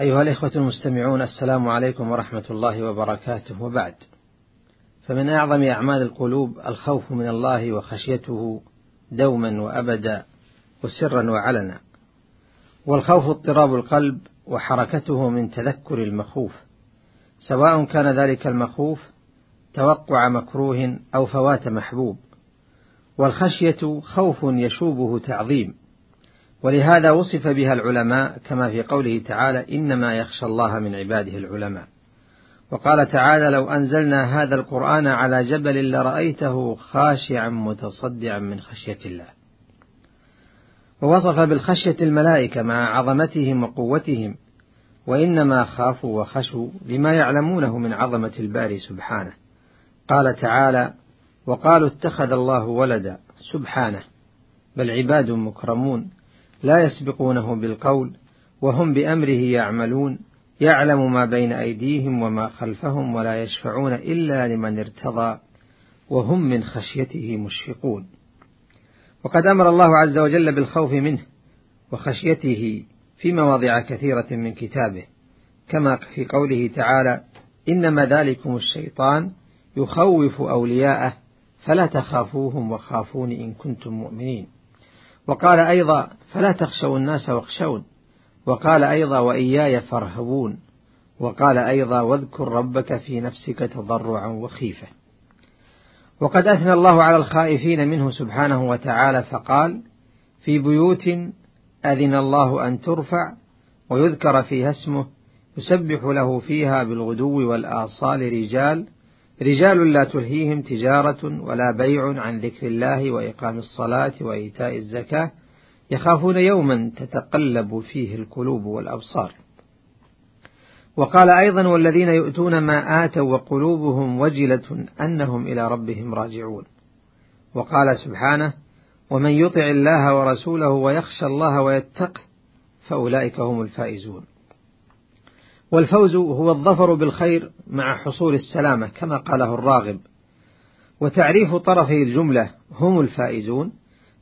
أيها الإخوة المستمعون السلام عليكم ورحمة الله وبركاته. وبعد فمن أعظم أعمال القلوب الخوف من الله وخشيته دوما وأبدا وسرا وعلنا والخوف اضطراب القلب وحركته من تذكر المخوف. سواء كان ذلك المخوف توقع مكروه أو فوات محبوب والخشية خوف يشوبه تعظيم. ولهذا وصف بها العلماء كما في قوله تعالى إنما يخشى الله من عباده العلماء. وقال تعالى لو أنزلنا هذا القرآن على جبل لرأيته خاشعا متصدعا من خشية الله. ووصف بالخشية الملائكة مع عظمتهم وقوتهم وإنما خافوا وخشوا لما يعلمونه من عظمة الباري سبحانه. قال تعالى وقالوا اتخذ الله ولدا سبحانه بل عباد مكرمون. لا يسبقونه بالقول وهم بأمره يعملون يعلم ما بين أيديهم وما خلفهم ولا يشفعون إلا لمن ارتضى وهم من خشيته مشفقون. وقد أمر الله عز وجل بالخوف منه وخشيته في مواضع كثيرة من كتابه كما في قوله تعالى إنما ذلكم الشيطان يخوف أولياءه فلا تخافوهم وخافون إن كنتم مؤمنين. وقال أيضا فلا تخشوا الناس واخشون. وقال أيضا وإياي فارهبون. وقال أيضا واذكر ربك في نفسك تضرعا وخيفة. وقد أثنى الله على الخائفين منه سبحانه وتعالى فقال في بيوت أذن الله أن ترفع ويذكر فيها اسمه يسبح له فيها بالغدو والآصال رجال رجال لا تلهيهم تجارة ولا بيع عن ذكر الله وإقام الصلاة وإيتاء الزكاة يخافون يوما تتقلب فيه القلوب والأبصار. وقال أيضا والذين يؤتون ما آتوا وقلوبهم وجلة أنهم إلى ربهم راجعون. وقال سبحانه ومن يطع الله ورسوله ويخشى الله ويتقه فأولئك هم الفائزون. والفوز هو الظفر بالخير مع حصول السلامة كما قاله الراغب. وتعريف طرفي الجملة هم الفائزون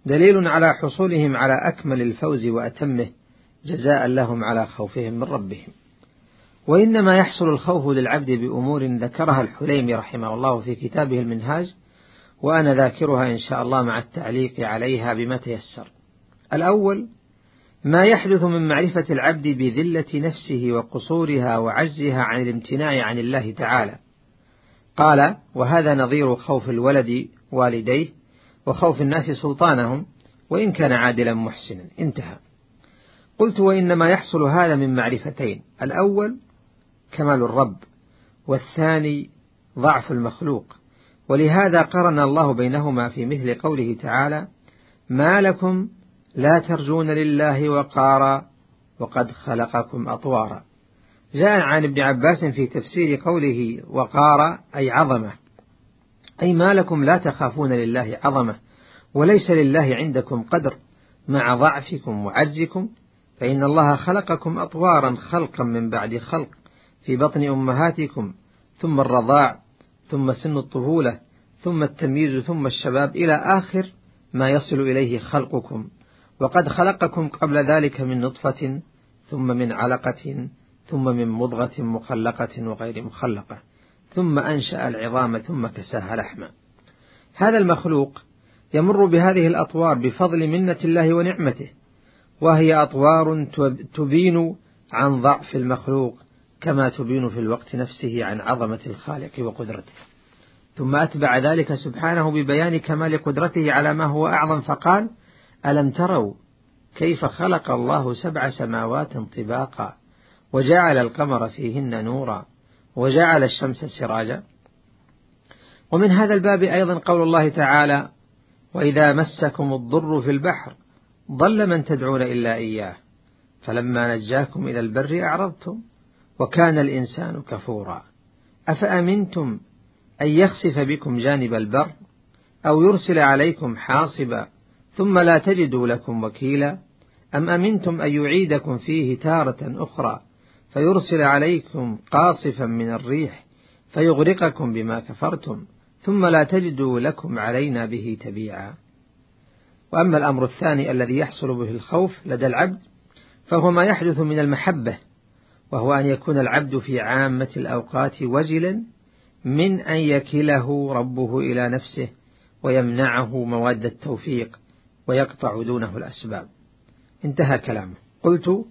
دليل على حصولهم على أكمل الفوز وأتمه جزاء لهم على خوفهم من ربهم. وإنما يحصل الخوف للعبد بأمور ذكرها الحليمي رحمه الله في كتابه المنهاج وأنا ذاكرها إن شاء الله مع التعليق عليها بما تيسر. الأول ما يحدث من معرفة العبد بذلة نفسه وقصورها وعجزها عن الامتناع عن الله تعالى. قال وهذا نظير خوف الولد والديه وخوف الناس سلطانهم وإن كان عادلا محسنا. انتهى. قلت وإنما يحصل هذا من معرفتين الأول كمال الرب والثاني ضعف المخلوق. ولهذا قرن الله بينهما في مثل قوله تعالى ما لكم لا ترجون لله وقارا وقد خلقكم أطوارا. جاء عن ابن عباس في تفسير قوله وقارا أي عظمة. أي ما لكم لا تخافون لله عظمة وليس لله عندكم قدر. مع ضعفكم وعجزكم فإن الله خلقكم أطوارا خلقا من بعد خلق في بطن أمهاتكم. ثم الرضاع ثم سن الطفولة ثم التمييز ثم الشباب إلى آخر ما يصل إليه خلقكم. وقد خلقكم قبل ذلك من نطفة ثم من علقة ثم من مضغة مخلقة وغير مخلقة ثم أنشأ العظام ثم كساها لحما. هذا المخلوق يمر بهذه الأطوار بفضل منة الله ونعمته وهي أطوار تبين عن ضعف المخلوق كما تبين في الوقت نفسه عن عظمة الخالق وقدرته. ثم أتبع ذلك سبحانه ببيان كمال قدرته على ما هو أعظم فقال ألم تروا كيف خلق الله سبع سماوات طباقا وجعل القمر فيهن نورا وجعل الشمس سراجا؟ ومن هذا الباب أيضا قول الله تعالى وإذا مسكم الضر في البحر ضل من تدعون إلا إياه فلما نجاكم إلى البر أعرضتم وكان الإنسان كفورا. أفأمنتم أن يخسف بكم جانب البر أو يرسل عليكم حاصبا ثم لا تجدوا لكم وكيلا. أم أمنتم أن يعيدكم فيه تارة أخرى فيرسل عليكم قاصفا من الريح فيغرقكم بما كفرتم ثم لا تجدوا لكم علينا به تبيعا. وأما الأمر الثاني الذي يحصل به الخوف لدى العبد فهو ما يحدث من المحبة وهو أن يكون العبد في عامة الأوقات وجلا من أن يكله ربه إلى نفسه ويمنعه مواد التوفيق. ويقطع دونه الأسباب. انتهى كلامه. قلت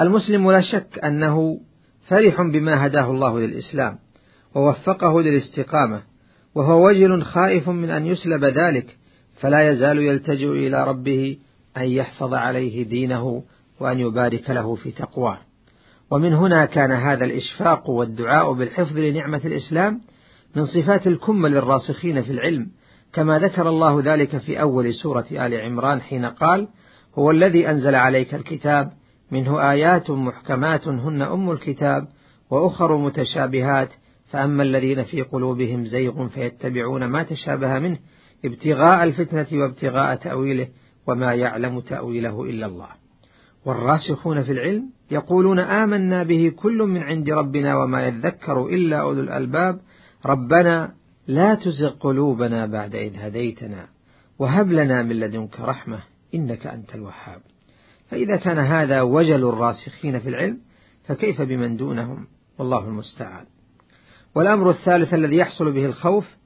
المسلم لا شك أنه فرح بما هداه الله للإسلام ووفقه للاستقامة وهو وجل خائف من أن يسلب ذلك فلا يزال يلتجئ إلى ربه أن يحفظ عليه دينه وأن يبارك له في تقواه. ومن هنا كان هذا الإشفاق والدعاء بالحفظ لنعمة الإسلام من صفات الكمل الراسخين في العلم كما ذكر الله ذلك في أول سورة آل عمران حين قال هو الذي أنزل عليك الكتاب منه آيات محكمات هن أم الكتاب وأخر متشابهات فأما الذين في قلوبهم زيغ فيتبعون ما تشابه منه ابتغاء الفتنة وابتغاء تأويله وما يعلم تأويله إلا الله. والراسخون في العلم يقولون آمنا به كل من عند ربنا وما يذكر إلا أولو الألباب ربنا لا تزغ قلوبنا بعد إذ هديتنا. وهب لنا من لدنك رحمة إنك أنت الوهاب. فإذا كان هذا وجل الراسخين في العلم فكيف بمن دونهم؟ والله المستعان. والأمر الثالث الذي يحصل به الخوف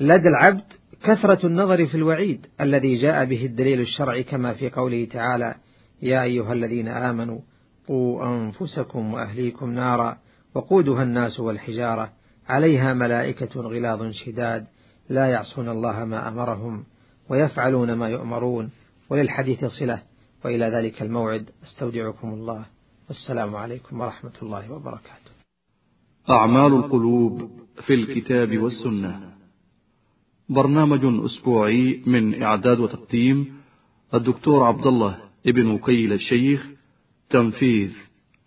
لدى العبد كثرة النظر في الوعيد الذي جاء به الدليل الشرعي كما في قوله تعالى يا أيها الذين آمنوا قوا أنفسكم وأهليكم نارا وقودها الناس والحجارة. عليها ملائكة غلاظ شداد لا يعصون الله ما أمرهم ويفعلون ما يؤمرون وللحديث صلة وإلى ذلك الموعد أستودعكم الله والسلام عليكم ورحمة الله وبركاته. أعمال القلوب في الكتاب والسنة. برنامج أسبوعي من إعداد وتقديم الدكتور عبد الله ابن وكيل الشيخ تنفيذ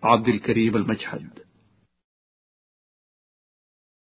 عبد الكريم المجحد.